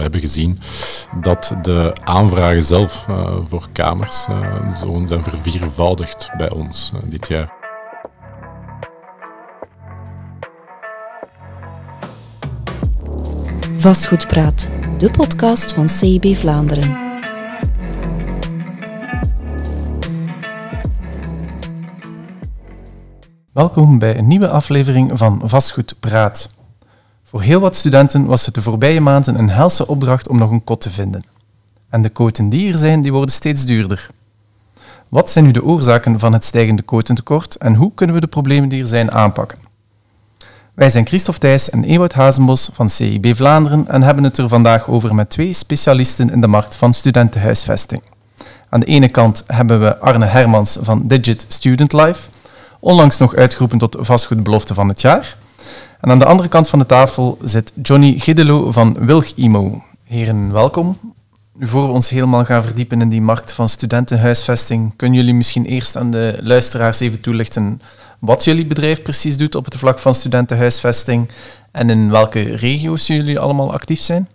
We hebben gezien dat de aanvragen zelf uh, voor kamers uh, zo zijn verviervoudigd bij ons uh, dit jaar. Vastgoedpraat, de podcast van CIB Vlaanderen. Welkom bij een nieuwe aflevering van Vastgoedpraat. Voor heel wat studenten was het de voorbije maanden een helse opdracht om nog een kot te vinden. En de koten die er zijn, die worden steeds duurder. Wat zijn nu de oorzaken van het stijgende kotentekort en hoe kunnen we de problemen die er zijn aanpakken? Wij zijn Christophe Thijs en Ewout Hazenbos van CIB Vlaanderen en hebben het er vandaag over met twee specialisten in de markt van studentenhuisvesting. Aan de ene kant hebben we Arne Hermans van Digit Student Life, onlangs nog uitgeroepen tot vastgoedbelofte van het jaar. En aan de andere kant van de tafel zit Johnny Giddelo van Wilg Imo. Heren, welkom. Voor we ons helemaal gaan verdiepen in die markt van studentenhuisvesting, kunnen jullie misschien eerst aan de luisteraars even toelichten wat jullie bedrijf precies doet op het vlak van studentenhuisvesting en in welke regio's jullie allemaal actief zijn?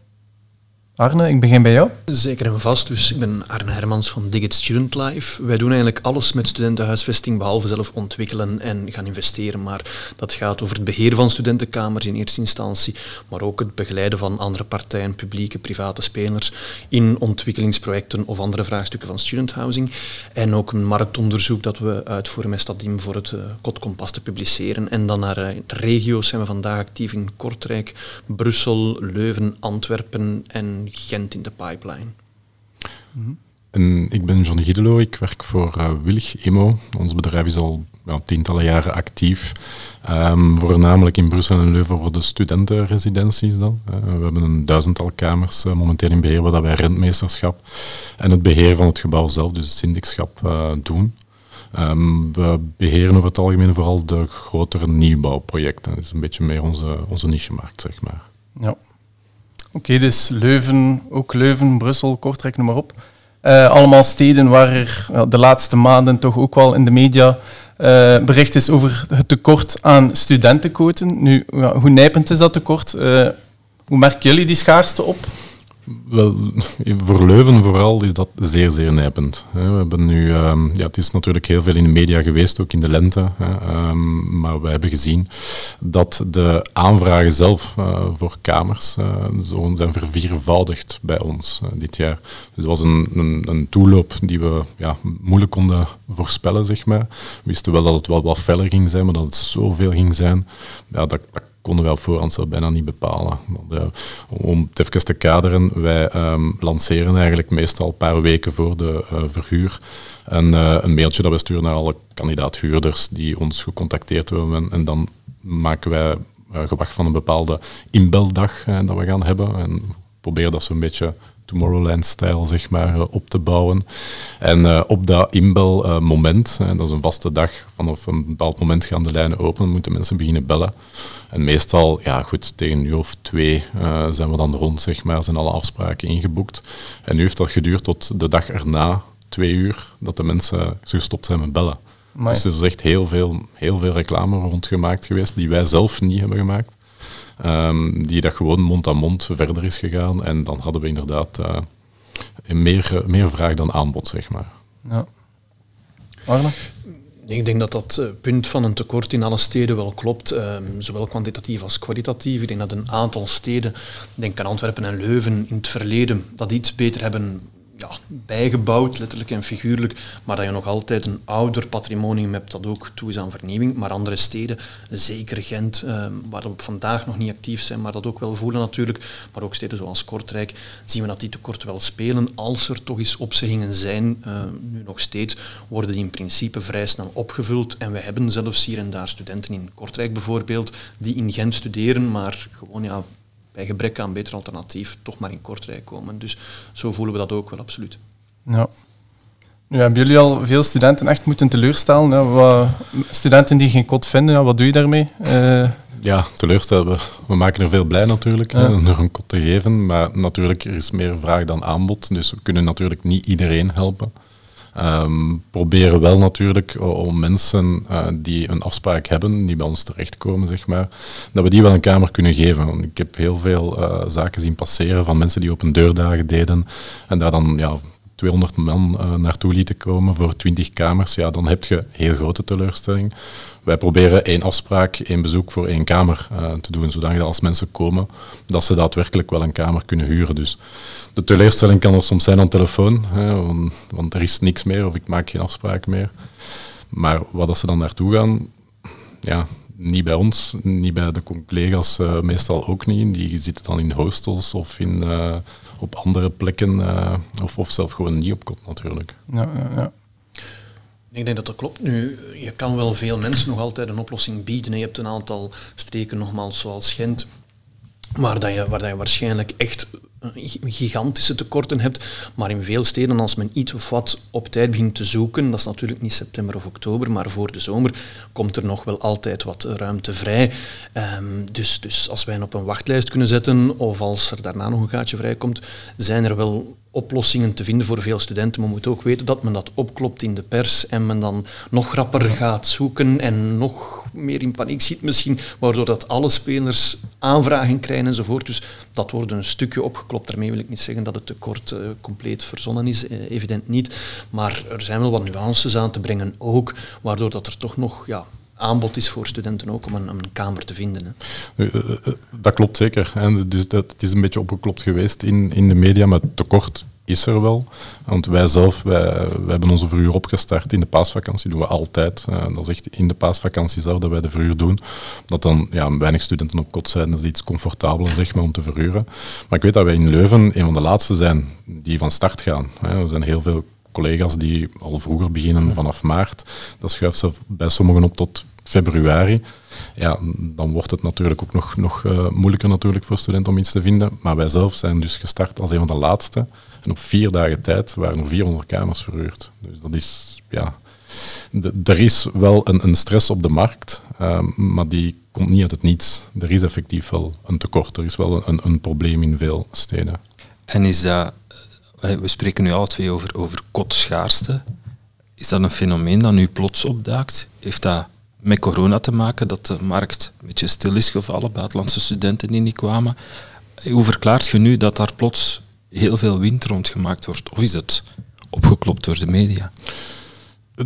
Arne, ik begin bij jou. Zeker en vast. Dus ik ben Arne Hermans van Digit Student Life. Wij doen eigenlijk alles met studentenhuisvesting, behalve zelf ontwikkelen en gaan investeren. Maar dat gaat over het beheer van studentenkamers in eerste instantie, maar ook het begeleiden van andere partijen, publieke, private spelers, in ontwikkelingsprojecten of andere vraagstukken van student housing. En ook een marktonderzoek dat we uitvoeren met Stadim voor het uh, Kotkompas te publiceren. En dan naar uh, regio's zijn we vandaag actief in Kortrijk, Brussel, Leuven, Antwerpen en Gent in de pipeline. En ik ben Johnny Giedelo, ik werk voor uh, Willig Imo. Ons bedrijf is al ja, tientallen jaren actief. Um, voornamelijk in Brussel en Leuven voor de studentenresidenties dan. Uh, we hebben een duizendtal kamers uh, momenteel in beheer, waar wij rentmeesterschap en het beheer van het gebouw zelf, dus het syndicschap, doen. Um, we beheren over het algemeen vooral de grotere nieuwbouwprojecten. Dat is een beetje meer onze, onze niche-markt, zeg maar. Ja. Oké, dus Leuven, ook Leuven, Brussel, Kortrijk, noem maar op. Uh, allemaal steden waar er de laatste maanden toch ook wel in de media uh, bericht is over het tekort aan studentenquoten. Nu, hoe nijpend is dat tekort? hoe merken jullie die schaarste op? Wel, voor Leuven vooral is dat zeer, zeer nijpend. We hebben nu, um, ja, het is natuurlijk heel veel in de media geweest, ook in de lente, um, maar we hebben gezien dat de aanvragen zelf uh, voor kamers uh, zo zijn verviervoudigd bij ons uh, dit jaar. Dus het was een, een, een, toeloop die we ja, moeilijk konden voorspellen, zeg maar. We wisten wel dat het wel wat feller ging zijn, maar dat het zoveel ging zijn, ja, dat konden wij op voorhand zo bijna niet bepalen. Om het even te kaderen, wij um, lanceren eigenlijk meestal een paar weken voor de uh, verhuur. Een, uh, een mailtje dat we sturen naar alle kandidaat-huurders die ons gecontacteerd hebben. En dan maken wij gewacht van een bepaalde inbeldag dat we gaan hebben. En proberen dat zo'n beetje Tomorrowland-stijl zeg maar, op te bouwen. En uh, op dat inbelmoment, uh, dat is een vaste dag, vanaf een bepaald moment gaan de lijnen open, moeten mensen beginnen bellen. En meestal, ja goed, tegen nu of twee zijn we dan rond, zeg maar, zijn alle afspraken ingeboekt. En nu heeft dat geduurd tot de dag erna, twee uur, dat de mensen gestopt zijn met bellen. Dus er is echt heel veel, heel veel reclame rondgemaakt geweest, die wij zelf niet hebben gemaakt. Um, die dat gewoon mond aan mond verder is gegaan. En dan hadden we inderdaad uh, meer, meer vraag dan aanbod, zeg maar. Ja. Arne? Ik denk dat dat punt van een tekort in alle steden wel klopt, um, zowel kwantitatief als kwalitatief. Ik denk dat een aantal steden, denk aan Antwerpen en Leuven, in het verleden dat iets beter hebben ja, bijgebouwd, letterlijk en figuurlijk, maar dat je nog altijd een ouder patrimonium hebt dat ook toe is aan vernieuwing. Maar andere steden, zeker Gent, eh, waar we vandaag nog niet actief zijn, maar dat ook wel voelen natuurlijk, maar ook steden zoals Kortrijk, zien we dat die tekort wel spelen. Als er toch eens opzeggingen zijn, uh, nu nog steeds, worden die in principe vrij snel opgevuld. En we hebben zelfs hier en daar studenten in Kortrijk bijvoorbeeld, die in Gent studeren, maar gewoon ja, bij gebrek aan beter alternatief toch maar in Kortrijk komen. Dus zo voelen we dat ook wel absoluut. Ja. Nu hebben jullie al veel studenten echt moeten teleurstellen. Ja, wat, studenten die geen kot vinden, ja, wat doe je daarmee? Uh, ja, teleurstellen. We, we maken er veel blij natuurlijk ja. hè, door een kot te geven. Maar natuurlijk, er is meer vraag dan aanbod. Dus we kunnen natuurlijk niet iedereen helpen. Um, proberen wel natuurlijk om mensen uh, die een afspraak hebben, die bij ons terechtkomen, zeg maar, dat we die wel een kamer kunnen geven. Ik heb heel veel uh, zaken zien passeren van mensen die open deurdagen deden en daar dan ja, 200 man uh, naartoe lieten komen voor 20 kamers, ja, dan heb je heel grote teleurstelling. Wij proberen één afspraak, één bezoek voor één kamer uh, te doen, zodat als mensen komen, dat ze daadwerkelijk wel een kamer kunnen huren. Dus de teleurstelling kan er soms zijn aan telefoon, hè, want, er is niks meer of ik maak geen afspraak meer. Maar wat als ze dan naartoe gaan, ja, niet bij ons, niet bij de collega's, uh, meestal ook niet. Die zitten dan in hostels of in op andere plekken, uh, of, of zelf gewoon niet op kot natuurlijk. Ja, ja, ja. Ik denk dat dat klopt. Nu, je kan wel veel mensen nog altijd een oplossing bieden. Je hebt een aantal streken, nogmaals, zoals Gent, waar, dat je, waar dat je waarschijnlijk echt gigantische tekorten hebt. Maar in veel steden, als men iets of wat op tijd begint te zoeken, dat is natuurlijk niet september of oktober, maar voor de zomer, komt er nog wel altijd wat ruimte vrij. Um, dus, dus als wij hen op een wachtlijst kunnen zetten, of als er daarna nog een gaatje vrijkomt, zijn er wel oplossingen te vinden voor veel studenten. Maar we moeten ook weten dat men dat opklopt in de pers en men dan nog rapper gaat zoeken en nog meer in paniek ziet misschien, waardoor dat alle spelers aanvragen krijgen enzovoort. Dus dat wordt een stukje opgeklopt. Daarmee wil ik niet zeggen dat het tekort uh, compleet verzonnen is, uh, evident niet. Maar er zijn wel wat nuances aan te brengen ook, waardoor dat er toch nog ja, aanbod is voor studenten ook om een, een kamer te vinden. Hè. Eh, dat klopt zeker. En dus dat, het is een beetje opgeklopt geweest in, in de media, maar tekort is er wel. Want wij zelf, wij, wij hebben onze verhuur opgestart in de paasvakantie, doen we altijd. Dat is echt in de paasvakantie zelf dat wij de verhuur doen. Dat dan ja, weinig studenten op kot zijn, dat is iets comfortabeler zeg maar, om te verhuren. Maar ik weet dat wij in Leuven een van de laatste zijn die van start gaan. Er zijn heel veel collega's die al vroeger beginnen vanaf maart. Dat schuift ze bij sommigen op tot februari. Ja, dan wordt het natuurlijk ook nog, nog uh, moeilijker natuurlijk voor studenten om iets te vinden. Maar wij zelf zijn dus gestart als een van de laatste. En op vier dagen tijd waren er 400 kamers verhuurd. Dus dat is, ja... er is wel een, een, stress op de markt, uh, maar die komt niet uit het niets. Er is effectief wel een tekort. Er is wel een, een probleem in veel steden. En is dat... Eh, we spreken nu alle twee over, over kotschaarste. Is dat een fenomeen dat nu plots opduikt? Heeft dat met corona te maken, dat de markt een beetje stil is gevallen, buitenlandse studenten die niet kwamen. Hoe verklaart je nu dat daar plots heel veel wind rondgemaakt wordt? Of is het opgeklopt door de media?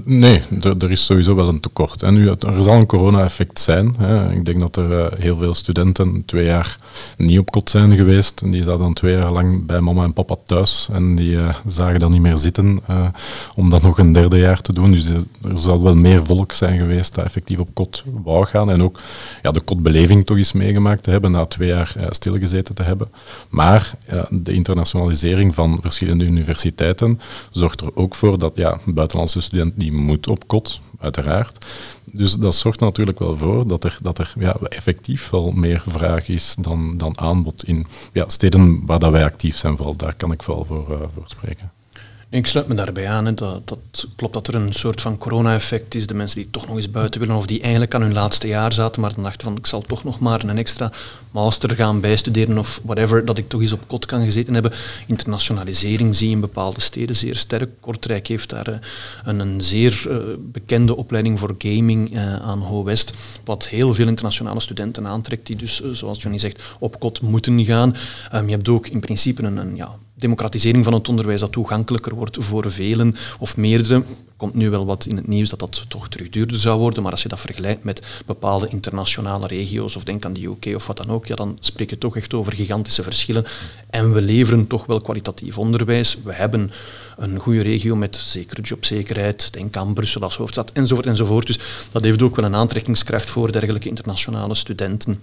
Nee, er, is sowieso wel een tekort. En nu, er zal een corona-effect zijn. Hè. Ik denk dat er eh, heel veel studenten twee jaar niet op kot zijn geweest. En die zaten dan twee jaar lang bij mama en papa thuis. En die uh, zagen dan niet meer zitten uh, om dat nog een derde jaar te doen. Dus er zal wel meer volk zijn geweest dat effectief op kot wou gaan. En ook ja, de kotbeleving toch eens meegemaakt te hebben, na twee jaar stilgezeten te hebben. Maar de internationalisering van verschillende universiteiten zorgt er ook voor dat ja, buitenlandse studenten die moet op kot, uiteraard. Dus dat zorgt natuurlijk wel voor dat er, dat er ja, effectief wel meer vraag is dan, dan aanbod in ja, steden waar dat wij actief zijn. Vooral daar kan ik wel voor, uh, voor spreken. Ik sluit me daarbij aan. Dat, dat, klopt dat er een soort van corona-effect is. De mensen die toch nog eens buiten willen of die eigenlijk aan hun laatste jaar zaten, maar dan dachten van ik zal toch nog maar een extra master gaan bijstuderen of whatever, dat ik toch eens op kot kan gezeten hebben. Internationalisering zie je in bepaalde steden zeer sterk. Kortrijk heeft daar uh, een, een, zeer uh, bekende opleiding voor gaming uh, aan Ho West, wat heel veel internationale studenten aantrekt, die dus, zoals Johnny zegt, op kot moeten gaan. Um, je hebt ook in principe een, een ja, democratisering van het onderwijs dat toegankelijker wordt voor velen of meerdere. Er komt nu wel wat in het nieuws dat dat toch terug duurder zou worden, maar als je dat vergelijkt met bepaalde internationale regio's, of denk aan de UK of wat dan ook, ja, dan spreek je toch echt over gigantische verschillen. En we leveren toch wel kwalitatief onderwijs. We hebben een goede regio met zekere jobzekerheid, denk aan Brussel als hoofdstad, enzovoort, enzovoort. Dus dat heeft ook wel een aantrekkingskracht voor dergelijke internationale studenten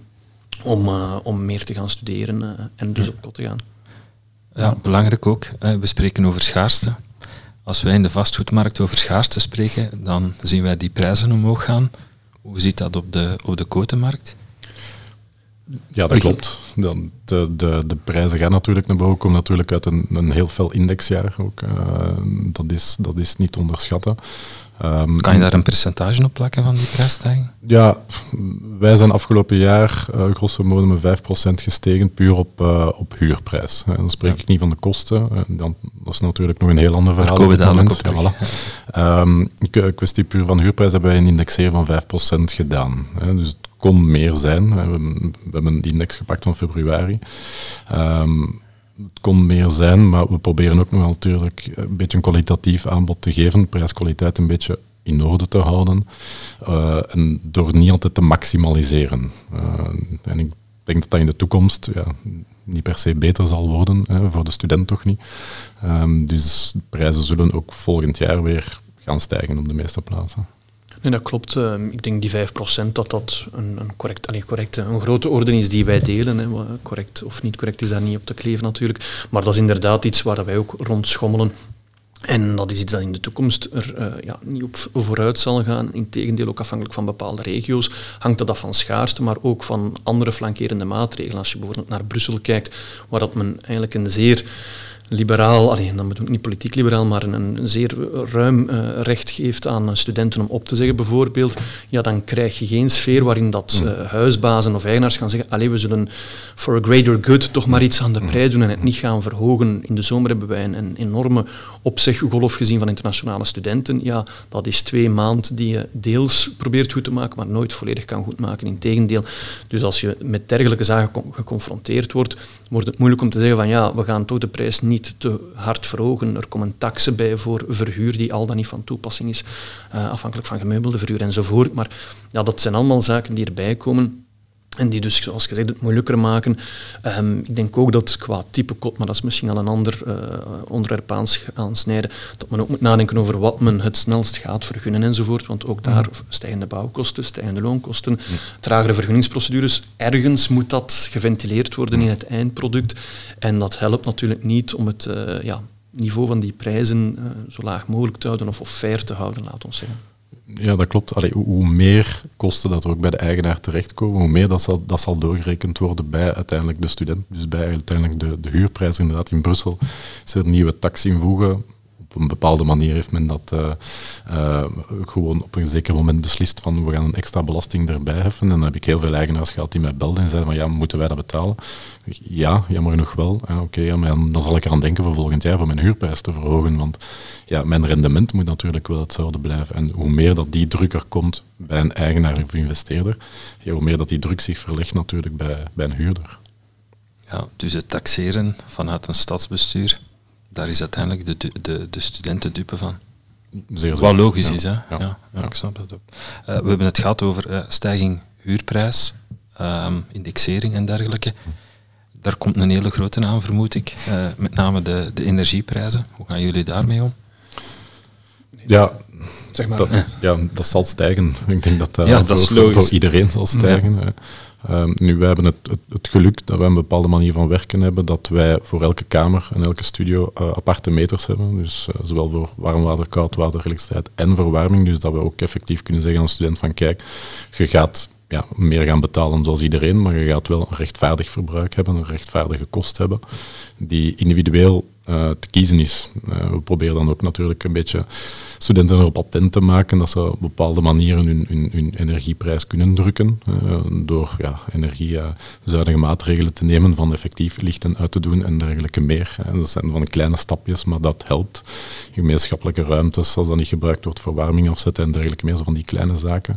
om, uh, om meer te gaan studeren uh, en dus op kot te gaan. Ja, belangrijk ook. We spreken over schaarste. Als wij in de vastgoedmarkt over schaarste spreken, dan zien wij die prijzen omhoog gaan. Hoe ziet dat op de, op de kotenmarkt? Ja, dat klopt. De, de, de prijzen gaan natuurlijk naar boven, komen natuurlijk uit een, een heel fel indexjaar ook. Uh, dat, is, dat is niet onderschatten. Um, kan je daar een percentage op plakken van die prijsstijging? Ja, wij zijn afgelopen jaar uh, grosso modo met 5% gestegen, puur op, uh, op huurprijs. Uh, dan spreek ik niet van de kosten, dan, dat is natuurlijk nog een heel ander verhaal. Daar komen we dadelijk op. Ja, voilà. um, kwestie puur van huurprijs hebben wij een indexeer van 5% gedaan. Hè. Dus het kon meer zijn. We hebben, we hebben die index gepakt van februari. Um, het kon meer zijn, maar we proberen ook nog natuurlijk een beetje een kwalitatief aanbod te geven, prijskwaliteit een beetje in orde te houden uh, en door niet altijd te maximaliseren. Uh, en ik denk dat dat in de toekomst ja, niet per se beter zal worden, hè, voor de student toch niet. Um, dus de prijzen zullen ook volgend jaar weer gaan stijgen op de meeste plaatsen. Nee, dat klopt. Ehm, ik denk die 5% dat dat een, een, correct, allee, correct, een grote orde is die wij delen. Hè. Correct of niet correct is daar niet op te kleven natuurlijk. Maar dat is inderdaad iets waar wij ook rond schommelen. En dat is iets dat in de toekomst er uh, ja, niet op vooruit zal gaan. Integendeel, ook afhankelijk van bepaalde regio's hangt dat af van schaarste, maar ook van andere flankerende maatregelen. Als je bijvoorbeeld naar Brussel kijkt, waar dat men eigenlijk een zeer liberaal, alleen, dan bedoel ik niet politiek liberaal, maar een, een zeer ruim uh, recht geeft aan studenten om op te zeggen bijvoorbeeld, ja, dan krijg je geen sfeer waarin dat uh, huisbazen of eigenaars gaan zeggen, alleen we zullen for a greater good toch maar iets aan de prijs doen en het niet gaan verhogen. In de zomer hebben wij een, een enorme opzeggolf gezien van internationale studenten. Ja, dat is twee maanden die je deels probeert goed te maken, maar nooit volledig kan goedmaken. Integendeel. Dus als je met dergelijke zaken geconfronteerd wordt, wordt het moeilijk om te zeggen van ja, we gaan toch de prijs niet te hard verhogen. Er komen taxen bij voor verhuur die al dan niet van toepassing is, uh, afhankelijk van gemeubelde verhuur enzovoort. Maar ja, dat zijn allemaal zaken die erbij komen. En die dus, zoals gezegd, het moeilijker maken. Um, ik denk ook dat qua type kot, maar dat is misschien al een ander uh, onderwerp aansnijden, dat men ook moet nadenken over wat men het snelst gaat vergunnen enzovoort. Want ook daar stijgende bouwkosten, stijgende loonkosten, ja. tragere vergunningsprocedures. Ergens moet dat geventileerd worden in het eindproduct. En dat helpt natuurlijk niet om het uh, ja, niveau van die prijzen uh, zo laag mogelijk te houden of, of fair te houden, laat ons zeggen. Ja, dat klopt. Allee, hoe, meer kosten dat ook bij de eigenaar terechtkomen, hoe meer dat zal, dat zal doorgerekend worden bij uiteindelijk de student. Dus bij uiteindelijk de, de huurprijs inderdaad in Brussel. Er een nieuwe tax invoegen een bepaalde manier heeft men dat uh, uh, gewoon op een zeker moment beslist van we gaan een extra belasting erbij heffen. En dan heb ik heel veel eigenaars gehad die mij belden en zeiden van ja, moeten wij dat betalen? Ja, jammer genoeg wel. Oké, ja, dan zal ik eraan denken voor volgend jaar voor mijn huurprijs te verhogen. Want ja, mijn rendement moet natuurlijk wel hetzelfde blijven. En hoe meer dat die druk er komt bij een eigenaar of investeerder, hoe meer dat die druk zich verlegt natuurlijk bij, bij een huurder. Ja, dus het taxeren vanuit een stadsbestuur daar is uiteindelijk de, de, de studenten dupe van. Zeer Wat logisch is, hè? Ja, ja, ja, ik snap het ook. Uh, we hebben het gehad over uh, stijging huurprijs, um, indexering en dergelijke. Daar komt een hele grote aan, vermoed ik. Uh, met name de, de energieprijzen. Hoe gaan jullie daarmee om? Ja, zeg maar. Dat, ja, dat zal stijgen. Ik denk dat dat, ja, dat voor, voor, iedereen zal stijgen. Um, nu, wij hebben het, het, het, geluk dat wij een bepaalde manier van werken hebben, dat wij voor elke kamer en elke studio uh, aparte meters hebben. Dus uh, zowel voor warm water, koud water, elektriciteit en verwarming. Dus dat we ook effectief kunnen zeggen aan een student van kijk, je gaat ja, meer gaan betalen zoals iedereen, maar je gaat wel een rechtvaardig verbruik hebben, een rechtvaardige kost hebben, die individueel uh, te kiezen is. Uh, we proberen dan ook natuurlijk een beetje studenten erop attent te maken dat ze op bepaalde manieren hun, hun, hun energieprijs kunnen drukken uh, door ja, energiezuinige maatregelen te nemen van effectief lichten uit te doen en dergelijke meer. dat zijn van kleine stapjes, maar dat helpt. Gemeenschappelijke ruimtes, als dat niet gebruikt wordt voor warming afzetten en dergelijke meer, zo van die kleine zaken.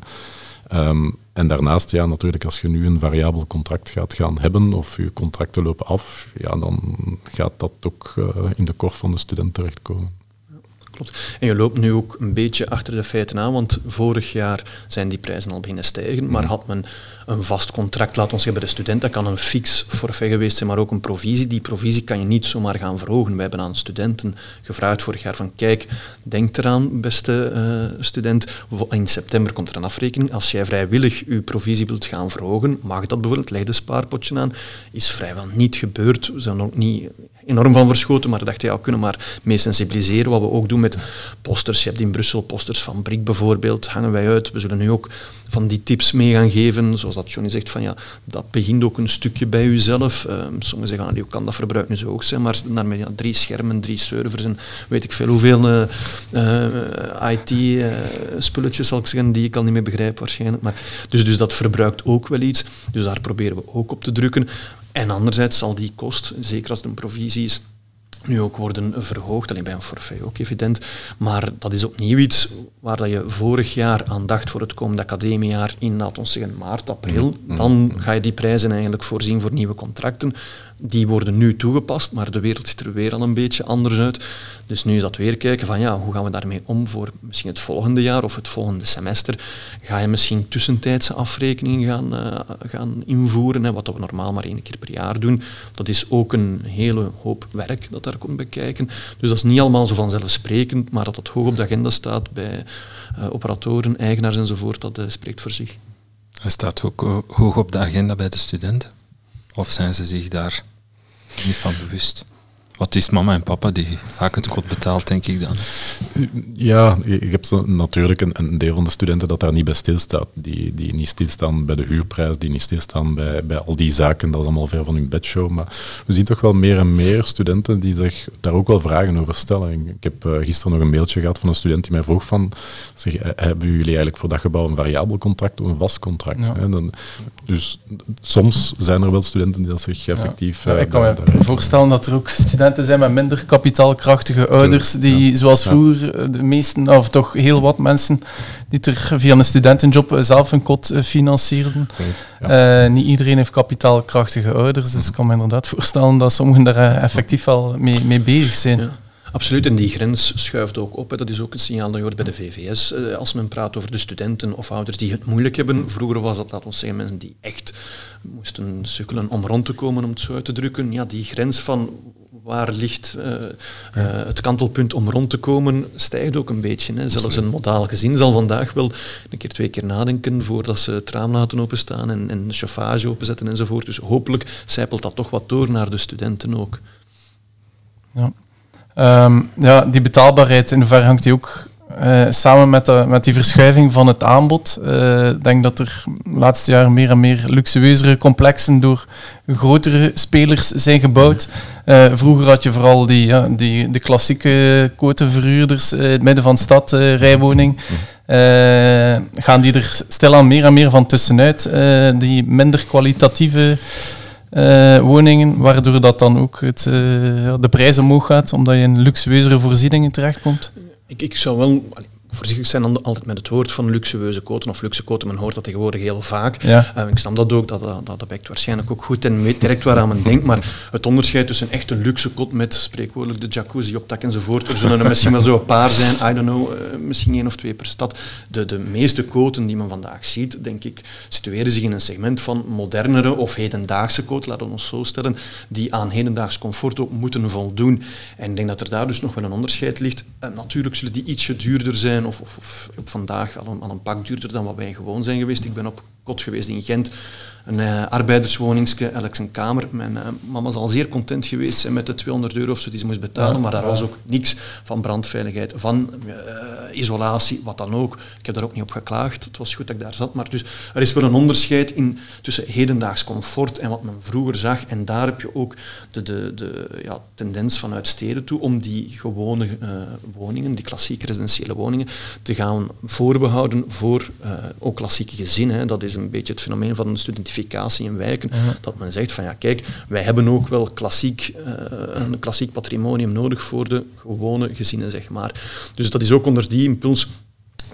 Um, en daarnaast, ja, natuurlijk, als je nu een variabel contract gaat gaan hebben of je contracten lopen af, ja, dan gaat dat ook uh, in de korf van de student terechtkomen. Klopt. En je loopt nu ook een beetje achter de feiten aan, want vorig jaar zijn die prijzen al beginnen stijgen, maar had men een vast contract, laat ons zeggen bij de student, dat kan een fix forfait geweest zijn, maar ook een provisie. Die provisie kan je niet zomaar gaan verhogen. Wij hebben aan studenten gevraagd vorig jaar van kijk, denk eraan, beste uh, student, in september komt er een afrekening. Als jij vrijwillig je provisie wilt gaan verhogen, mag dat bijvoorbeeld, leg de spaarpotje aan, is vrijwel niet gebeurd. We zijn ook niet enorm van verschoten, maar dacht, ja, we kunnen maar mee sensibiliseren. Wat we ook doen met posters. Je hebt in Brussel posters van Brik bijvoorbeeld, hangen wij uit. We zullen nu ook van die tips mee gaan geven, zoals dat Johnny zegt, van ja, dat begint ook een stukje bij jezelf. Uh, sommigen zeggen, ah, hoe kan dat verbruik nu zo hoog zijn, maar naar met drie schermen, drie servers en weet ik veel hoeveel uh, uh, IT-spulletjes, zal ik zeggen, die ik al niet meer begrijp waarschijnlijk. Maar, dus, dus dat verbruikt ook wel iets, dus daar proberen we ook op te drukken. En anderzijds zal die kost, zeker als het een provisie is, nu ook worden verhoogd. Alleen bij een forfait ook evident. Maar dat is opnieuw iets waar dat je vorig jaar aan dacht voor het komende academiejaar in, laten we zeggen, maart, april. Mm-hmm. Dan ga je die prijzen eigenlijk voorzien voor nieuwe contracten die worden nu toegepast, maar de wereld ziet er weer al een beetje anders uit. Dus nu is dat weer kijken van ja, hoe gaan we daarmee om voor misschien het volgende jaar of het volgende semester. Ga je misschien tussentijdse afrekeningen gaan, uh, gaan invoeren, hè, wat we normaal maar één keer per jaar doen. Dat is ook een hele hoop werk dat daar komt bekijken. Dus dat is niet allemaal zo vanzelfsprekend, maar dat dat hoog op de agenda staat bij uh, operatoren, eigenaars enzovoort, dat uh, spreekt voor zich. Hij staat ook hoog op de agenda bij de studenten? Of zijn ze zich daar niet van bewust. Wat is mama en papa die vaak het kot betaalt, denk ik dan? Ja, je hebt natuurlijk een, een, deel van de studenten dat daar niet bij stilstaat. Die, die niet stilstaan bij de huurprijs, die niet stilstaan bij, bij al die zaken. Dat is allemaal ver van hun bedshow. Maar we zien toch wel meer en meer studenten die zich daar ook wel vragen over stellen. Ik heb uh, gisteren nog een mailtje gehad van een student die mij vroeg van, zeg, eh, hebben jullie eigenlijk voor dat gebouw een variabel contract of een vast contract? Ja. Dan, dus soms zijn er wel studenten die dat zich effectief... Ja. Uh, ik kan me voorstellen dat er ook studenten zijn met minder kapitaalkrachtige ouders, die zoals vroeger eh, de meesten, of toch heel wat mensen, die er via een studentenjob zelf een kot eh, financierden. Uh, niet iedereen heeft kapitaalkrachtige ouders, dus ik kan me inderdaad voorstellen dat sommigen daar effectief al mee, mee bezig zijn. Absoluut, en die grens schuift ook op. Hè. Dat is ook een signaal dat je hoort bij de VVS. Als men praat over de studenten of ouders die het moeilijk hebben. Vroeger was dat, laten we zeggen, mensen die echt moesten sukkelen om rond te komen, om het zo uit te drukken. Ja, die grens van waar ligt uh, uh, het kantelpunt om rond te komen, stijgt ook een beetje. Hè. Zelfs een modaal gezin zal vandaag wel een keer twee keer nadenken voordat ze het raam laten openstaan en, en de chauffage openzetten enzovoort. Dus hopelijk zijpelt dat toch wat door naar de studenten ook. Ja, um, ja die betaalbaarheid, in hoeverre hangt die ook uh, samen met, de, met die verschuiving van het aanbod, uh, denk dat er de laatste jaren meer en meer luxueuzere complexen door grotere spelers zijn gebouwd. Uh, vroeger had je vooral die, ja, die, de klassieke quoteverhuurders in het midden van de stad, rijwoning. gaan die er stilaan meer en meer van tussenuit, die minder kwalitatieve woningen, waardoor dat dan ook het, de prijs omhoog gaat, omdat je in luxueuzere voorzieningen terechtkomt? Ik, ik zou wel voorzichtig zijn dan altijd met het woord van luxueuze koten of luxe koten. Men hoort dat tegenwoordig heel vaak. Ja. Uh, ik snap dat ook, dat, dat, dat wekt waarschijnlijk ook goed en weet direct waaraan men denkt. Maar het onderscheid tussen echt een luxe kot met spreekwoordelijk de jacuzzi op tak enzovoort. Er zullen er misschien wel zo een paar zijn, I don't know, uh, misschien één of twee per stad. De, de meeste koten die men vandaag ziet, denk ik, situeren zich in een segment van modernere of hedendaagse koten, laten we ons zo stellen, die aan hedendaags comfort ook moeten voldoen. En ik denk dat er daar dus nog wel een onderscheid ligt. Uh, natuurlijk zullen die ietsje duurder zijn of, of, vandaag al een, al een pak duurder dan wat wij gewoon zijn geweest. Ik ben op kot geweest in Gent een uh, arbeiderswoningske, elk zijn kamer. Mijn uh, mama zal zeer content geweest zijn met de 200 euro of zo die ze moest betalen, maar daar was ook niks van brandveiligheid, van uh, isolatie, wat dan ook. Ik heb daar ook niet op geklaagd, het was goed dat ik daar zat, maar dus er is wel een onderscheid in, tussen hedendaags comfort en wat men vroeger zag. En daar heb je ook de, de, de ja, tendens vanuit steden toe om die gewone woningen, die klassieke residentiële woningen, te gaan voorbehouden voor ook klassieke gezinnen. Dat is een beetje het fenomeen van de studenten in wijken, dat men zegt van ja kijk, wij hebben ook wel klassiek, uh, een klassiek patrimonium nodig voor de gewone gezinnen, zeg maar. Dus dat is ook onder die impuls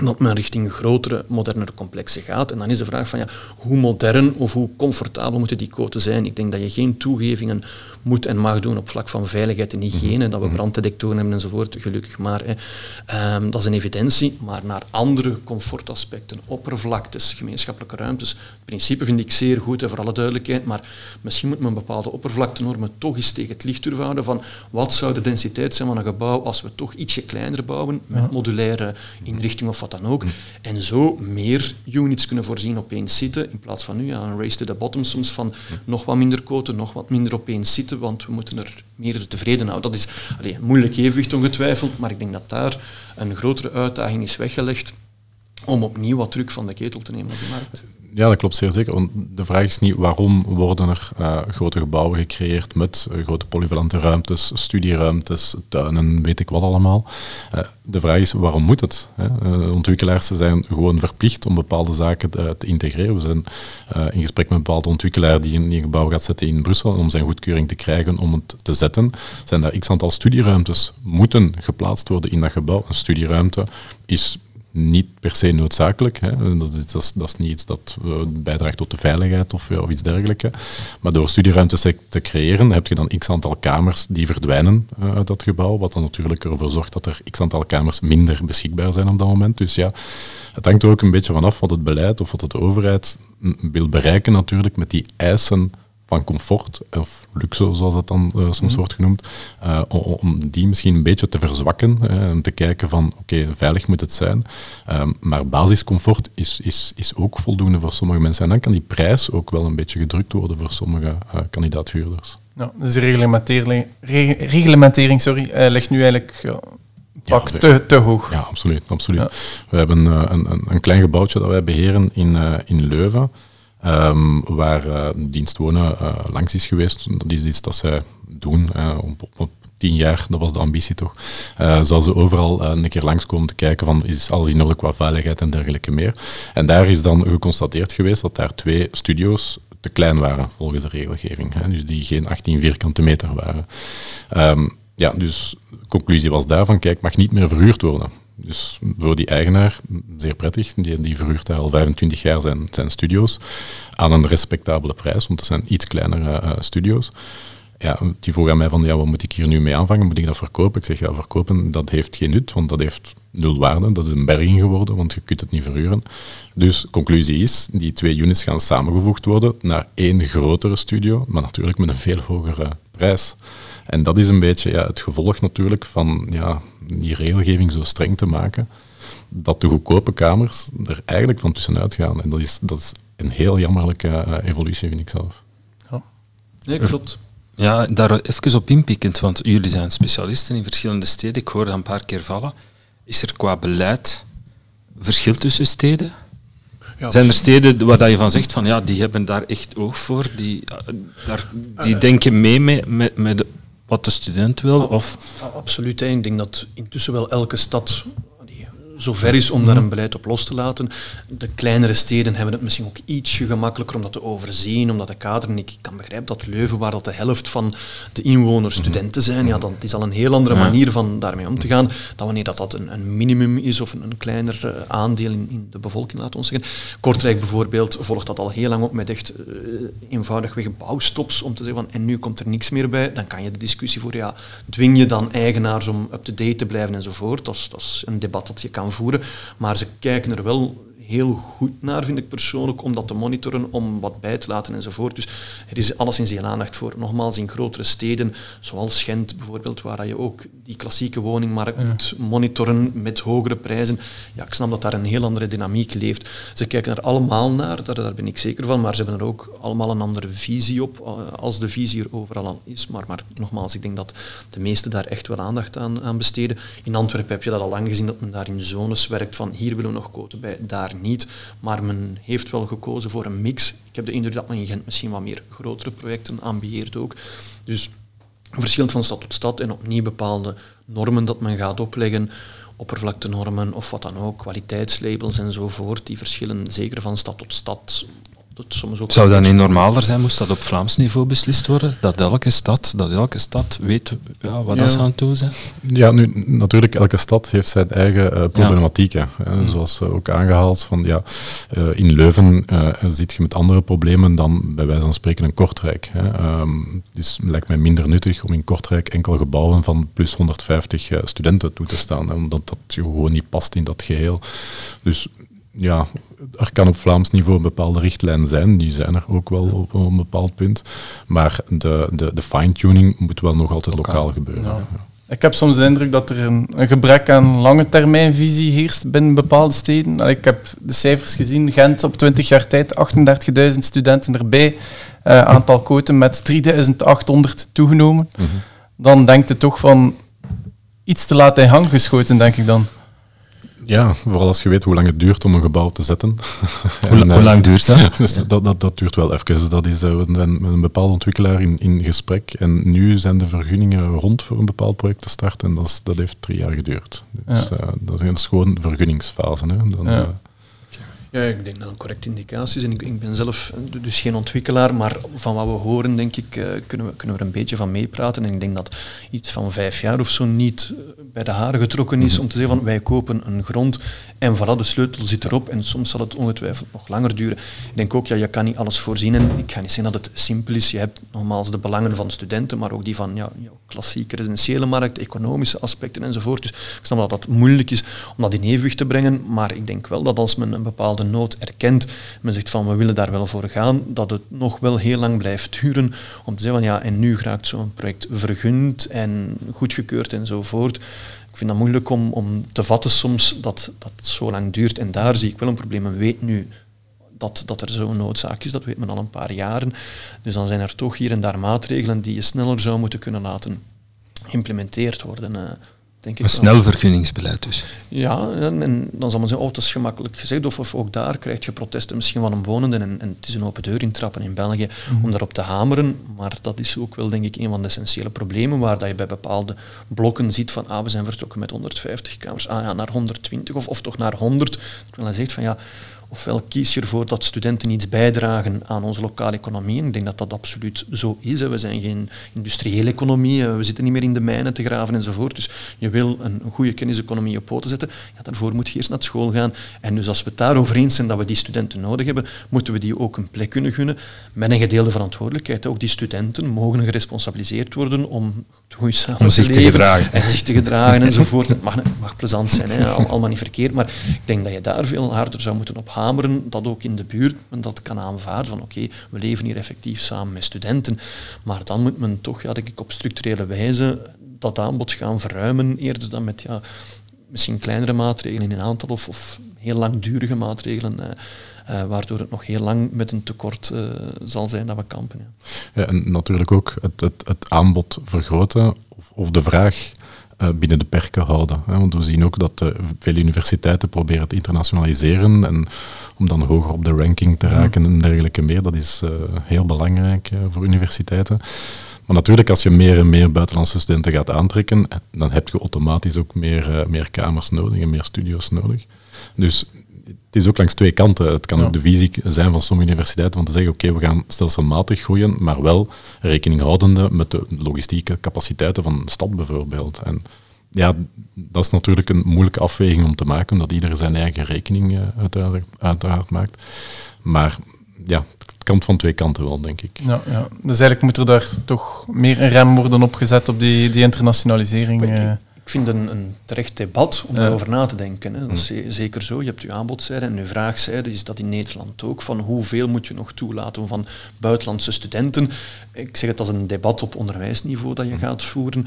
dat men richting grotere, modernere complexen gaat. En dan is de vraag van ja, hoe modern of hoe comfortabel moeten die koten zijn? Ik denk dat je geen toegevingen moet en mag doen op vlak van veiligheid en hygiëne, mhm. dat we mhm. branddetectoren hebben enzovoort, gelukkig maar. Hè. Um, dat is een evidentie, maar naar andere comfortaspecten, oppervlaktes, gemeenschappelijke ruimtes. Het principe vind ik zeer goed, hè, voor alle duidelijkheid, maar misschien moet men bepaalde oppervlaktenormen toch eens tegen het licht durven houden van wat zou de densiteit zijn van een gebouw als we toch ietsje kleiner bouwen, met modulaire inrichting of dan ook. En zo meer units kunnen voorzien op één zitten, in plaats van nu ja, een race to the bottom soms van nog wat minder koten, nog wat minder op één zitten, want we moeten er meer tevreden houden. Dat is allee, moeilijk evenwicht ongetwijfeld, maar ik denk dat daar een grotere uitdaging is weggelegd om opnieuw wat druk van de ketel te nemen op de markt. Ja, dat klopt zeer zeker. Want de vraag is niet waarom worden er uh, grote gebouwen gecreëerd met uh, grote polyvalente ruimtes, studieruimtes, tuinen, weet ik wat allemaal. Uh, de vraag is waarom moet het? Hè? ontwikkelaars zijn gewoon verplicht om bepaalde zaken te integreren. We zijn in gesprek met een bepaalde ontwikkelaar die een, die gebouw gaat zetten in Brussel om zijn goedkeuring te krijgen om het te zetten. Zijn daar x aantal studieruimtes moeten geplaatst worden in dat gebouw. Een studieruimte is niet per se noodzakelijk. Hè. Dat, is, dat, is, dat, niet iets dat bijdraagt tot de veiligheid of, of iets dergelijks. Maar door studieruimtes te creëren heb je dan x aantal kamers die verdwijnen uh, uit dat gebouw, wat dan natuurlijk ervoor zorgt dat er x aantal kamers minder beschikbaar zijn op dat moment. Dus ja, het hangt er ook een beetje vanaf wat het beleid of wat de overheid wil bereiken natuurlijk met die eisen van comfort, of luxe zoals dat dan uh, soms mhm. wordt genoemd, uh, om die misschien een beetje te verzwakken uh, en te kijken van oké, veilig moet het zijn, um, maar basiscomfort is, is, is ook voldoende voor sommige mensen. En dan kan die prijs ook wel een beetje gedrukt worden voor sommige kandidaathuurders. Ja, dus de reglementering, reglementering sorry, ligt nu eigenlijk pak ja, te, te hoog. Ja, absoluut. absoluut. We hebben een, een, een, klein gebouwtje dat wij beheren in, in Leuven. Um, waar uh, dienst uh, langs is geweest. Dat is iets dat zij doen uh, op, op, tien jaar, dat was de ambitie toch. zal ze overal een keer langskomen te kijken van is alles in orde qua veiligheid en dergelijke meer. En daar is dan geconstateerd geweest dat daar twee studio's te klein waren volgens de regelgeving. Hè, dus die geen 18 vierkante meter waren. Um, ja, dus de conclusie was daarvan, kijk, mag niet meer verhuurd worden. Dus voor die eigenaar, zeer prettig, die, die verhuurt al 25 jaar zijn, zijn studio's aan een respectabele prijs, want het zijn iets kleinere uh, studio's. Ja, die vroeg aan mij van, ja, wat moet ik hier nu mee aanvangen? Moet ik dat verkopen? Ik zeg, ja, verkopen, dat heeft geen nut, want dat heeft nul waarde. Dat is een berging geworden, want je kunt het niet verhuren. Dus conclusie is, die twee units gaan samengevoegd worden naar één grotere studio, maar natuurlijk met een veel hogere prijs. En dat is een beetje ja, het gevolg natuurlijk van ja, die regelgeving zo streng te maken, dat de goedkope kamers er eigenlijk van tussenuit gaan. En dat is, dat is een heel jammerlijke uh, evolutie, vind ik zelf. Ja, nee, klopt. Ja, daar even op inpikkend, want jullie zijn specialisten in verschillende steden. Ik hoor dat een paar keer vallen. Is er qua beleid verschil tussen steden? Ja, zijn er steden waar je van zegt van ja, die hebben daar echt oog voor, die, eh, daar, die uh, denken mee met, met, met wat de student wil? Of? Absoluut. Ik denk dat intussen wel elke stad zover is om daar een beleid op los te laten. De kleinere steden hebben het misschien ook ietsje gemakkelijker om dat te overzien, omdat de kader, ik kan begrijpen dat Leuven, waar dat de helft van de inwoners mhm. studenten zijn, ja, dan is al een heel andere manier van daarmee om te gaan, dan wanneer dat, dat een, een minimum is of een, een kleiner uh, aandeel in, in, de bevolking, laten we zeggen. Kortrijk bijvoorbeeld volgt dat al heel lang op met echt uh, eenvoudigweg bouwstops, om te zeggen van en nu komt er niks meer bij, dan kan je de discussie voor, ja, dwing je dan eigenaars om up-to-date te blijven enzovoort. Dat is, dat is een debat dat je kan voeren. Maar ze kijken er wel heel goed naar, vind ik persoonlijk, om dat te monitoren, om wat bij te laten enzovoort. Dus er is alleszins heel aandacht voor. Nogmaals, in grotere steden, zoals Gent bijvoorbeeld, waar je ook die klassieke woningmarkt moet monitoren met hogere prijzen. Ja, ik snap dat daar een heel andere dynamiek leeft. Ze kijken er allemaal naar, daar, daar ben ik zeker van, maar ze hebben er ook allemaal een andere visie op, eh, als de visie er overal al is. Maar, maar nogmaals, ik denk dat de meesten daar echt wel aandacht aan, aan besteden. In Antwerpen heb je dat al lang gezien, dat men daar in zones werkt van hier willen we nog koten bij, daar niet. Maar men heeft wel gekozen voor een mix. Ik heb de indruk dat men in Gent misschien wat meer grotere projecten ambieert ook. Dus verschillend van stad tot stad en opnieuw bepaalde normen dat men gaat opleggen, oppervlaktenormen of wat dan ook, kwaliteitslabels enzovoort, die verschillen zeker van stad tot stad soms ook Zou dat niet normaler zijn, moest dat op Vlaams niveau beslist worden? Dat elke stad, dat elke stad weet ja, wat ja. dat ze aan het doen zijn? Ja, nu, natuurlijk, elke stad heeft zijn eigen uh, problematieken. Hè, zoals uh, ook aangehaald, van, ja, uh, in Leuven zit je met andere problemen dan bij wijze van spreken in Kortrijk. Hè. Um, dus het lijkt mij minder nuttig om in Kortrijk enkel gebouwen van plus 150 studenten toe te staan, hè, omdat dat gewoon niet past in dat geheel. Dus ja, er kan op Vlaams niveau een bepaalde richtlijn zijn, die zijn er ook wel op, een bepaald punt. Maar de, de, de fine-tuning moet wel nog altijd lokaal, gebeuren. Ik heb soms de indruk dat er een, een gebrek aan lange termijnvisie heerst binnen bepaalde steden. Ik heb de cijfers gezien. Gent op 20 jaar tijd, 38.000 studenten erbij. Uh, aantal quoten met 3.800 toegenomen. Mhm. Dan denkt het toch van iets te laat in gang geschoten, denk ik dan. Ja, vooral als je weet hoe lang het duurt om een gebouw te zetten. hoe, hoe, lang duurt dat? dus dat, dat, dat duurt wel even. Dat is uh, met een bepaalde ontwikkelaar in, in gesprek. En nu zijn de vergunningen rond voor een bepaald project te starten. En dat, is, dat heeft drie jaar geduurd. Dus ja. uh, dat is gewoon vergunningsfase. Hè. Dan, ja. Ja, ik denk dat een correcte indicatie is. En ik, ben zelf dus geen ontwikkelaar, maar van wat we horen, denk ik, uh, kunnen, we, kunnen we er een beetje van meepraten. En ik denk dat iets van vijf jaar of zo niet bij de haren getrokken is om te zeggen van wij kopen een grond en voilà, de sleutel zit erop en soms zal het ongetwijfeld nog langer duren. Ik denk ook, ja, je kan niet alles voorzien en ik ga niet zeggen dat het simpel is. Je hebt nogmaals de belangen van studenten, maar ook die van ja, klassieke residentiële markt, economische aspecten enzovoort. Dus ik snap dat dat moeilijk is om dat in evenwicht te brengen, maar ik denk wel dat als men een bepaalde nood erkent, men zegt van we willen daar wel voor gaan, dat het nog wel heel lang blijft duren om te zeggen van ja, en nu raakt zo'n project vergund en goedgekeurd enzovoort. Ik vind dat moeilijk om, om te vatten soms dat, dat zo lang duurt. En daar zie ik wel een probleem. Men weet nu dat, dat er zo'n noodzaak is, dat weet men al een paar jaren. Dus dan zijn er toch hier en daar maatregelen die je sneller zou moeten kunnen laten implementeerd worden. Denk ik. Een snel vergunningsbeleid dus. Ja, en, en, dan zal men zeggen, oh, dat is gemakkelijk gezegd. Of, of ook daar krijg je protesten misschien van een wonende en, en het is een open deur intrappen in België mm om daarop te hameren. Maar dat is ook wel, denk ik, een van de essentiële problemen waar dat je bij bepaalde blokken ziet van, ah, we zijn vertrokken met 150 kamers, ah ja, naar 120 of, of toch naar 100. Terwijl hij zegt van, ja, Ofwel kies je ervoor dat studenten iets bijdragen aan onze lokale economie. ik denk dat dat absoluut zo is. We zijn geen industriële economie, we zitten niet meer in de mijnen te graven enzovoort. Dus je wil een, goede kenniseconomie op poten zetten. Ja, daarvoor moet je eerst naar school gaan. En dus als we het daarover eens zijn dat we die studenten nodig hebben, moeten we die ook een plek kunnen gunnen met een gedeelde verantwoordelijkheid. Ook die studenten mogen geresponsabiliseerd worden om hoe samen zich te gedragen. En zich te gedragen enzovoort. Het mag, mag plezant zijn, hè, allemaal niet verkeerd. Maar ik denk dat je daar veel harder zou moeten op hameren, dat ook in de buurt men dat kan aanvaarden van oké, we leven hier effectief samen met studenten. Maar dan moet men toch, ja, denk ik, op structurele wijze dat aanbod gaan verruimen, eerder dan met ja, misschien kleinere maatregelen in een aantal of, of heel langdurige maatregelen. Eh, uh, waardoor het nog heel lang met een tekort uh, zal zijn dat we kampen. Ja. ja. en natuurlijk ook het, het, het aanbod vergroten of, of de vraag binnen de perken houden. Hè. Want we zien ook dat veel universiteiten proberen te internationaliseren en om dan hoger op de ranking te raken en dergelijke meer. Dat is heel belangrijk voor universiteiten. Maar natuurlijk, als je meer en meer buitenlandse studenten gaat aantrekken, dan heb je automatisch ook meer, meer kamers nodig en meer studio's nodig. Dus het is ook langs twee kanten. Het kan ook de visie zijn van sommige universiteiten om te zeggen, oké, we gaan stelselmatig groeien, maar wel rekening houdende met de logistieke capaciteiten van een stad bijvoorbeeld. En ja, dat is natuurlijk een moeilijke afweging om te maken, omdat ieder zijn eigen rekening uh, uiteraard, uiteraard, maakt. Maar ja, het kan van twee kanten wel, denk ik. Ja, ja. Dus eigenlijk moet er daar toch meer een rem worden opgezet op die, die internationalisering. Ik vind een, een terecht debat om erover na te denken. Hè. Dat is mm. zeker zo. Je hebt uw aanbodzijde en uw vraagzijde. Is dat in Nederland ook? Van hoeveel moet je nog toelaten van buitenlandse studenten? Ik zeg het als een debat op onderwijsniveau dat je mm. gaat voeren.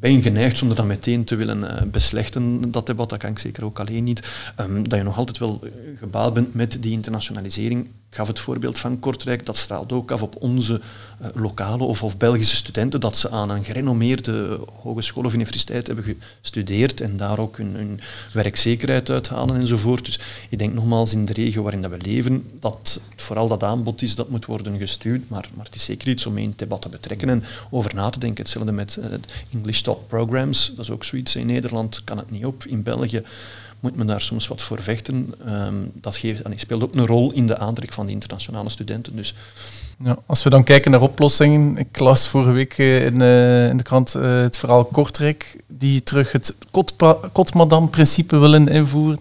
Ben geneigd, zonder dat meteen te willen uh, beslechten, dat debat, dat kan ik zeker ook alleen niet, um, dat je nog altijd wel gebaat bent met die internationalisering. Ik gaf het voorbeeld van Kortrijk, dat straalt ook af op onze uh, lokale of, of, Belgische studenten, dat ze aan een gerenommeerde hogeschool of universiteit hebben gestudeerd en daar ook hun, werkzekerheid uithalen enzovoort. Dus ik denk nogmaals in de regio waarin dat we leven, dat vooral dat aanbod is dat moet worden gestuurd, maar, maar het is zeker iets om in het debat te betrekken en over na te denken. Hetzelfde met uh, English Top Programs, dat is ook zoiets. In Nederland kan het niet op, in België moet men daar soms wat voor vechten. Um, dat geeft, en speelt ook een rol in de aantrek van de internationale studenten. Dus. Ja, als we dan kijken naar oplossingen, ik las vorige week eh, in, uh, in de krant uh, het verhaal Kortrijk, die terug het Kotmadam-principe willen invoeren.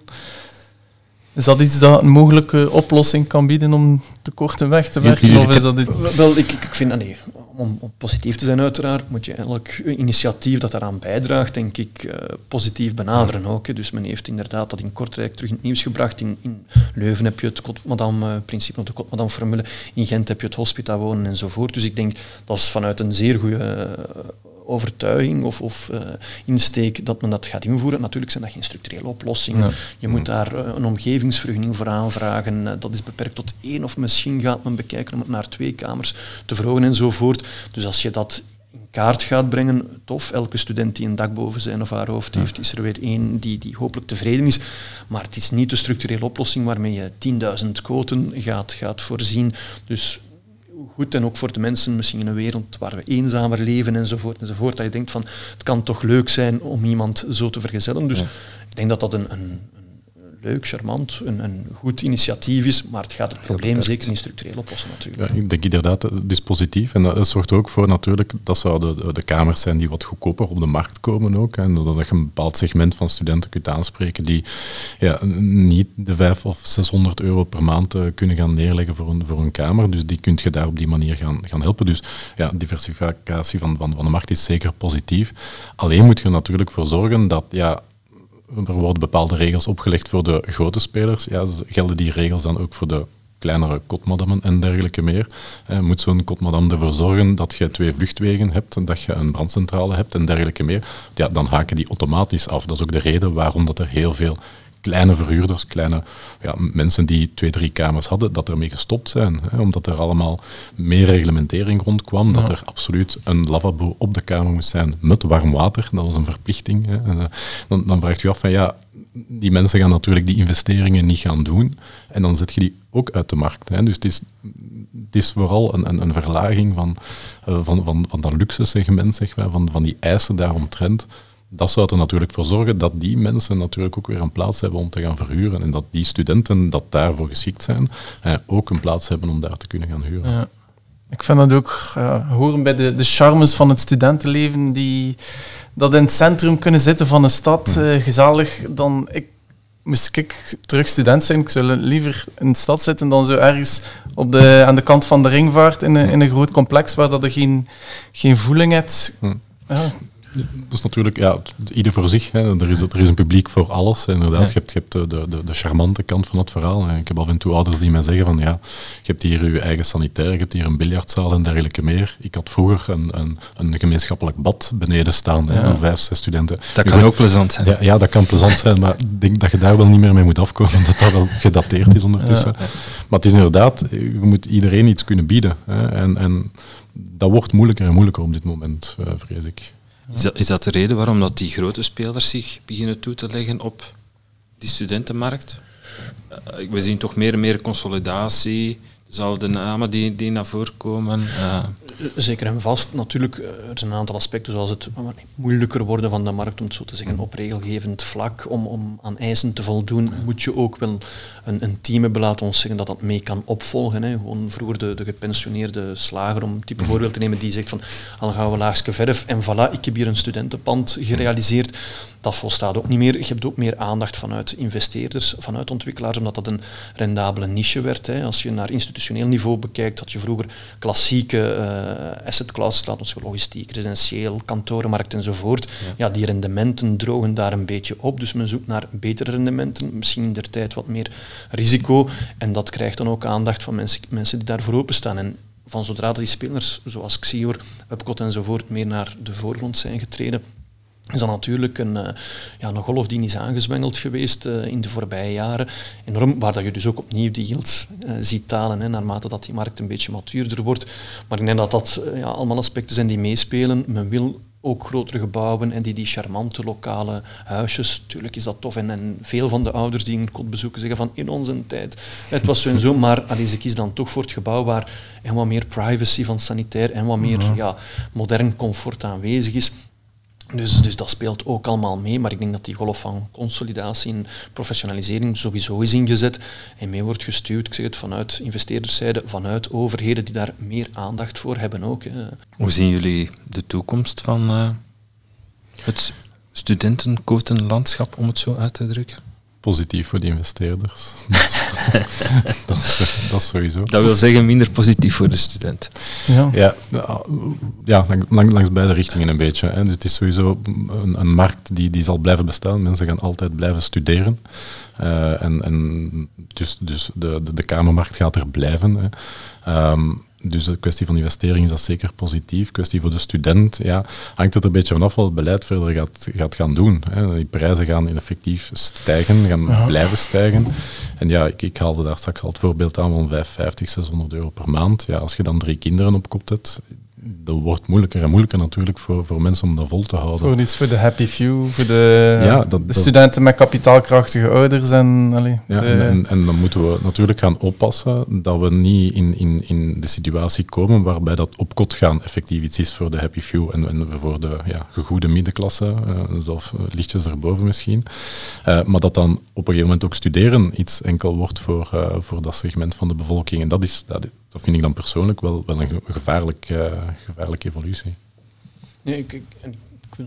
Is dat iets dat een mogelijke oplossing kan bieden om tekorten weg te werken? Of is dat iets... Wel, ik, ik vind, nee, om, om, positief te zijn uiteraard, moet je elk initiatief dat daaraan bijdraagt, denk ik, uh, positief benaderen ook. Dus men heeft inderdaad dat in Kortrijk terug in het nieuws gebracht. In, in Leuven heb je het Kotmadam-principe, de Kotmadam-formule. In Gent heb je het hospita wonen enzovoort. Dus ik denk, dat is vanuit een zeer goede overtuiging of, of uh, insteek dat men dat gaat invoeren. Natuurlijk zijn dat geen structurele oplossingen. Je moet daar uh, een omgevingsvergunning voor aanvragen. Uh, dat is beperkt tot één of misschien gaat men bekijken om het naar twee kamers te verhogen enzovoort. Dus als je dat in kaart gaat brengen, tof. Elke student die een dak boven zijn of haar hoofd heeft, is er weer één die, die hopelijk tevreden is. Maar het is niet de structurele oplossing waarmee je 10.000 quoten gaat, gaat voorzien. Dus goed en ook voor de mensen misschien in een wereld waar we eenzamer leven enzovoort enzovoort, dat je denkt van het kan toch leuk zijn om iemand zo te vergezellen. Dus ik denk dat dat een, een, leuk, charmant, een, een goed initiatief is, maar het gaat het probleem zeker niet structureel oplossen natuurlijk. Ja, ik denk inderdaad, het is positief en dat zorgt er ook voor natuurlijk, dat zouden de, de kamers zijn die wat goedkoper op de markt komen ook, en dat je een bepaald segment van studenten kunt aanspreken die ja, niet de 500 of 600 euro per maand uh, kunnen gaan neerleggen voor een, voor een kamer, dus die kun je daar op die manier gaan, gaan helpen. Dus ja, diversificatie van, van, van de markt is zeker positief. Alleen moet je er natuurlijk voor zorgen dat ja, er worden bepaalde regels opgelegd voor de grote spelers. Ja, gelden die regels dan ook voor de kleinere kotmadammen en dergelijke meer. Eh, moet zo'n kotmadam ervoor zorgen dat je twee vluchtwegen hebt, dat je een brandcentrale hebt en dergelijke meer. Ja, dan haken die automatisch af. Dat is ook de reden waarom dat er heel veel kleine verhuurders, kleine ja, mensen die twee, drie kamers hadden, dat ermee gestopt zijn. Hè, omdat er allemaal meer reglementering rondkwam, dat er absoluut een lavabo op de kamer moest zijn met warm water. Dat was een verplichting. Hè. En, uh, dan, dan vraagt je af van ja, die mensen gaan natuurlijk die investeringen niet gaan doen. En dan zet je die ook uit de markt. Hè. Dus het is, het is vooral een, een, een verlaging van, uh, van, van, van dat luxe segment, zeg maar, van, van die eisen daaromtrent dat zou er natuurlijk voor zorgen dat die mensen natuurlijk ook weer een plaats hebben om te gaan verhuren. En dat die studenten dat daarvoor geschikt zijn, eh, ook een plaats hebben om daar te kunnen gaan huren. Ja. Ik vind dat ook uh, horen bij de, de charmes van het studentenleven, die dat in het centrum kunnen zitten van een stad, uh, gezellig. Dan ik, moest ik terug student zijn, ik zou liever in de stad zitten dan zo ergens op de, aan de kant van de ringvaart in een, in een groot complex waar dat je geen, geen voeling hebt. Hm. Ja. Dat is natuurlijk, ja, ieder voor zich. Hè. Er, is, er is een publiek voor alles. Inderdaad, je hebt, je hebt de, de, de, charmante kant van het verhaal. Ik heb af en toe ouders die mij zeggen van ja, je hebt hier je eigen sanitair, je hebt hier een biljartzaal en dergelijke meer. Ik had vroeger een, een, een gemeenschappelijk bad beneden staan hè, voor vijf, zes studenten. Dat kan ook plezant zijn. Ja, ja, dat kan plezant zijn, maar ik denk dat je daar wel niet meer mee moet afkomen, dat dat wel gedateerd is ondertussen. Maar het is inderdaad, je moet iedereen iets kunnen bieden. Hè. En, en dat wordt moeilijker en moeilijker op dit moment, uh, vrees ik. Is dat, is dat de reden waarom dat die grote spelers zich beginnen toe te leggen op die studentenmarkt? Uh, we zien toch meer en meer consolidatie, dezelfde namen die, die naar voren komen. Uh. Zeker en vast. Natuurlijk, er zijn een aantal aspecten zoals het moeilijker worden van de markt, om het zo te zeggen, op regelgevend vlak. Om, om aan eisen te voldoen, moet je ook wel een, een team hebben, laten ons zeggen, dat dat mee kan opvolgen. Hè. Gewoon vroeger de, de gepensioneerde slager, om type mhm. voorbeeld te nemen, die zegt van, al gaan we laagste verf en voilà, ik heb hier een studentenpand gerealiseerd. Dat volstaat ook niet meer. Je hebt ook meer aandacht vanuit investeerders, vanuit ontwikkelaars, omdat dat een rendabele niche werd. Hè. Als je naar institutioneel niveau bekijkt, had je vroeger klassieke uh, asset classes, laten we logistiek, residentieel, kantorenmarkt enzovoort. Ja. ja, die rendementen drogen daar een beetje op, dus men zoekt naar betere rendementen, misschien in der tijd wat meer risico. En dat krijgt dan ook aandacht van mensen, mensen die daarvoor openstaan. En van zodra die spelers, zoals Xior, Upcot enzovoort, meer naar de voorgrond zijn getreden, is dat natuurlijk een, uh, ja, een golf die is aangezwengeld geweest uh, in de voorbije jaren. Enorm, waar dat je dus ook opnieuw die yields uh, ziet talen, hè, naarmate dat die markt een beetje matuurder wordt. Maar ik denk dat dat ja, allemaal aspecten zijn die meespelen. Men wil ook grotere gebouwen en die, die charmante lokale huisjes. Tuurlijk is dat tof. En, en veel van de ouders die een kot bezoeken zeggen van in onze tijd, het was zo en zo, maar allee, ze kiezen dan toch voor het gebouw waar en wat meer privacy van sanitair en wat meer ja, modern comfort aanwezig is. Dus, dus dat speelt ook allemaal mee, maar ik denk dat die golf van consolidatie en professionalisering sowieso is ingezet en mee wordt gestuurd, ik zeg het vanuit investeerderszijde, vanuit overheden die daar meer aandacht voor hebben ook. Hoe zien jullie de toekomst van uh, het studentenquotenlandschap, om het zo uit te drukken? Positief voor de investeerders. dat, is, dat, is, sowieso. Dat wil zeggen minder positief voor de student. Ja, ja, ja langs, langs beide richtingen een beetje. Hè. Dus het is sowieso een, een, markt die, die zal blijven bestaan. Mensen gaan altijd blijven studeren. Uh, en, en dus, dus de, de, de kamermarkt gaat er blijven. Hè. Um, dus de kwestie van investering is dat zeker positief. kwestie voor de student, ja, hangt het er een beetje vanaf wat het beleid verder gaat, gaat gaan doen. Hè. Die prijzen gaan effectief stijgen, gaan blijven stijgen. En ja, ik, ik haalde daar straks al het voorbeeld aan van 550, 600 euro per maand. Ja, als je dan drie kinderen op kop hebt, dat wordt moeilijker en moeilijker natuurlijk voor, voor mensen om dat vol te houden. Voor iets voor de happy few, voor de, ja, dat, de studenten met kapitaalkrachtige ouders. En, allee, ja, en, en, dan moeten we natuurlijk gaan oppassen dat we niet in, in, in de situatie komen waarbij dat opkot gaan effectief iets is voor de happy few en, en voor de ja, gegoede middenklasse, uh, zelf uh, lichtjes erboven misschien. Uh, maar dat dan op een gegeven moment ook studeren iets enkel wordt voor, voor dat segment van de bevolking. En dat is, dat, dat vind ik dan persoonlijk wel, een gevaarlijk, uh, gevaarlijke evolutie. Nee, ik, ik,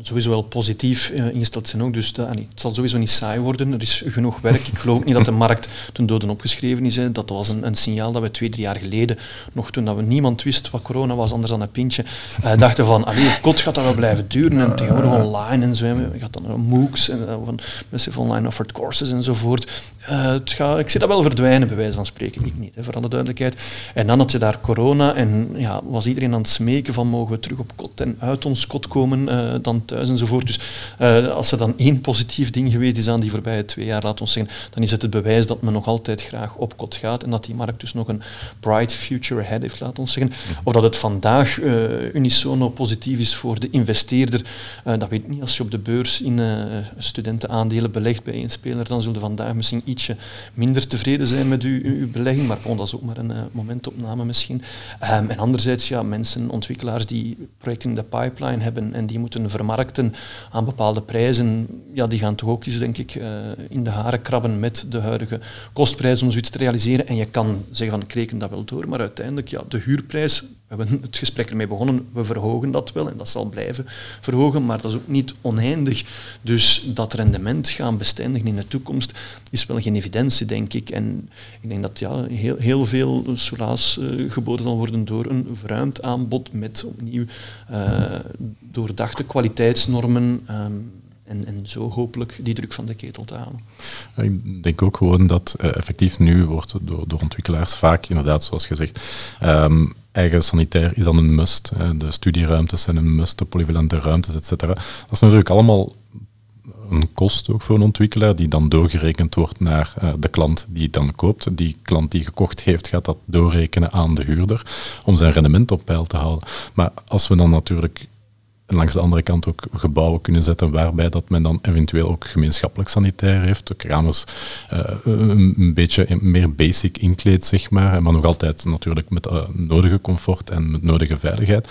sowieso wel positief uh, ingesteld zijn ook. Dus dat, het zal sowieso niet saai worden. Er is genoeg werk. Ik geloof ook niet dat de markt ten dode opgeschreven is. Dat was een, een, signaal dat we twee, drie jaar geleden, nog toen dat we niemand wist wat corona was, anders dan een pintje, uh, dachten van, allee, kot gaat dat wel blijven duren. En tegenwoordig online en zo. Je gaat dan MOOCs en uh, van massive online offered courses enzovoort. Het gaat, ik zie dat wel verdwijnen, bij wijze van spreken. Ik niet, hè, voor alle duidelijkheid. En dan had je daar corona en ja, was iedereen aan het smeken van mogen we terug op kot en uit ons kot komen thuis enzovoort. Dus uh, als er dan één positief ding geweest is aan die voorbije twee jaar, laat ons zeggen, dan is het het bewijs dat men nog altijd graag op kot gaat en dat die markt dus nog een bright future ahead heeft, laat ons zeggen. Of dat het vandaag uh, unisono positief is voor de investeerder, uh, dat weet ik niet. Als je op de beurs in studentenaandelen belegt bij één speler, dan zullen vandaag misschien ietsje minder tevreden zijn met uw, uw belegging, maar bon, dat is ook maar een momentopname misschien. Um, en anderzijds, ja, mensen, ontwikkelaars die projecten in de pipeline hebben en die moeten vermarkten aan bepaalde prijzen, ja, die gaan toch ook eens, denk ik, uh, in de haren krabben met de huidige kostprijs om zoiets te realiseren. En je kan zeggen van, ik reken dat wel door, maar uiteindelijk, ja, de huurprijs we hebben het gesprek ermee begonnen, we verhogen dat wel en dat zal blijven verhogen, maar dat is ook niet oneindig. Dus dat rendement gaan bestendigen in de toekomst is wel geen evidentie, denk ik. En ik denk dat ja, heel, heel veel soelaas uh, geboden zal worden door een verruimd aanbod met opnieuw uh, doordachte kwaliteitsnormen. Um, en, en zo hopelijk die druk van de ketel te halen. Ik denk ook gewoon dat uh, effectief nu wordt door, door ontwikkelaars vaak, inderdaad, zoals gezegd, um, eigen sanitair is dan een must. Hè. De studieruimtes zijn een must, de polyvalente ruimtes, etc. Dat is natuurlijk allemaal een kost ook voor een ontwikkelaar, die dan doorgerekend wordt naar uh, de klant die het dan koopt. Die klant die gekocht heeft, gaat dat doorrekenen aan de huurder om zijn rendement op peil te houden. Maar als we dan natuurlijk langs de andere kant ook gebouwen kunnen zetten waarbij dat men dan eventueel ook gemeenschappelijk sanitair heeft. De kamers uh, een beetje meer basic inkleed, zeg maar. Maar nog altijd natuurlijk met uh, nodige comfort en met nodige veiligheid.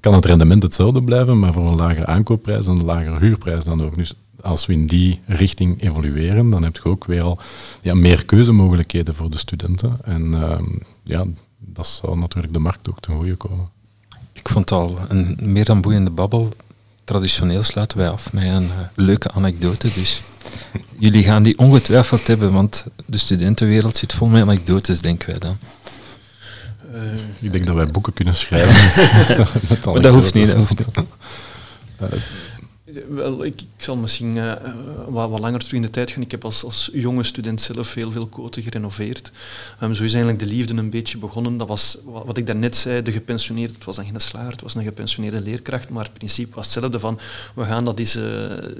Kan het rendement hetzelfde blijven, maar voor een lagere aankoopprijs en een lagere huurprijs dan ook. Dus als we in die richting evolueren, dan heb je ook weer al ja, meer keuzemogelijkheden voor de studenten. En uh, ja, dat zou natuurlijk de markt ook ten goede komen. Ik vond het al een meer dan boeiende babbel. Traditioneel sluiten wij af met een uh, leuke anekdote. Dus jullie gaan die ongetwijfeld hebben, want de studentenwereld zit vol met anekdotes, denken wij dan. Uh, ik denk dat wij boeken kunnen schrijven. maar dat hoeft niet. Dat hoeft niet. Ik, ik zal misschien uh, wat, wat, langer terug in de tijd gaan. Ik heb als, als jonge student zelf heel veel koten gerenoveerd. Um, zo is eigenlijk de liefde een beetje begonnen. Dat was wat, wat ik daarnet zei, de gepensioneerde, het was dan geen slager, het was een gepensioneerde leerkracht, maar het principe was hetzelfde van, we gaan dat eens uh,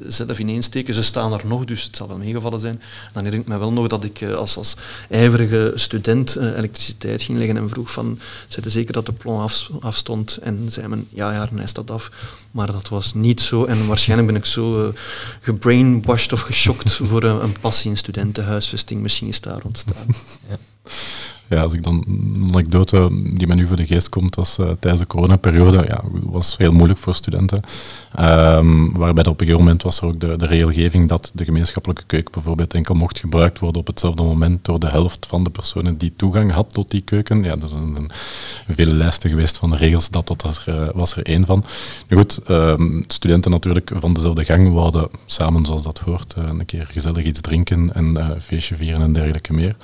zelf ineensteken. Ze staan er nog, dus het zal wel meegevallen zijn. Dan herinner ik me wel nog dat ik als, als ijverige student elektriciteit ging leggen en vroeg van, zette zeker dat de af, afstond? En zei men, ja, ja, is dat af. Maar dat was niet zo en waarschijnlijk ben ik zo uh, gebrainwashed of geschokt voor een, een passie in studentenhuisvesting. Misschien is daar ontstaan. Ja. Ja, als ik dan een anekdote die me nu voor de geest komt, was uh, tijdens de coronaperiode, ja, was heel moeilijk voor studenten. Um, waarbij op een gegeven moment was er ook de, de regelgeving dat de gemeenschappelijke keuken bijvoorbeeld enkel mocht gebruikt worden op hetzelfde moment door de helft van de personen die toegang had tot die keuken. Ja, er zijn een, vele lijsten geweest van regels, dat, dat uh, was er één van. Nu goed, um, studenten natuurlijk van dezelfde gang wouden samen, zoals dat hoort, uh, een keer gezellig iets drinken en feestje vieren en dergelijke meer.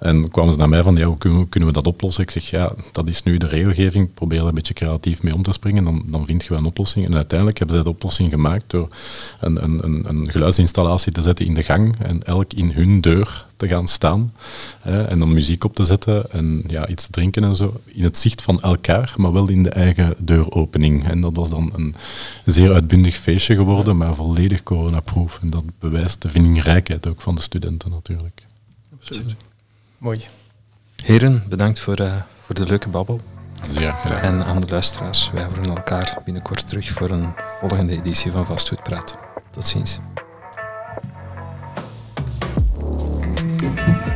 En kwamen ze naar mij van, ja, hoe kunnen we, dat oplossen? Ik zeg, ja, dat is nu de regelgeving, probeer er een beetje creatief mee om te springen, dan, dan vind je wel een oplossing. En uiteindelijk hebben ze de oplossing gemaakt door een, een, een, een geluidsinstallatie te zetten in de gang en elk in hun deur te gaan staan hè, en dan muziek op te zetten en ja, iets te drinken en zo, in het zicht van elkaar, maar wel in de eigen deuropening. En dat was dan een zeer uitbundig feestje geworden, maar volledig coronaproof. En dat bewijst de vindingrijkheid ook van de studenten natuurlijk. Absoluut. Mooi. Heren, bedankt voor, uh, voor de leuke babbel. Zeer graag. En aan de luisteraars, wij horen elkaar binnenkort terug voor een volgende editie van Vastgoedpraat. Tot ziens. Thank you.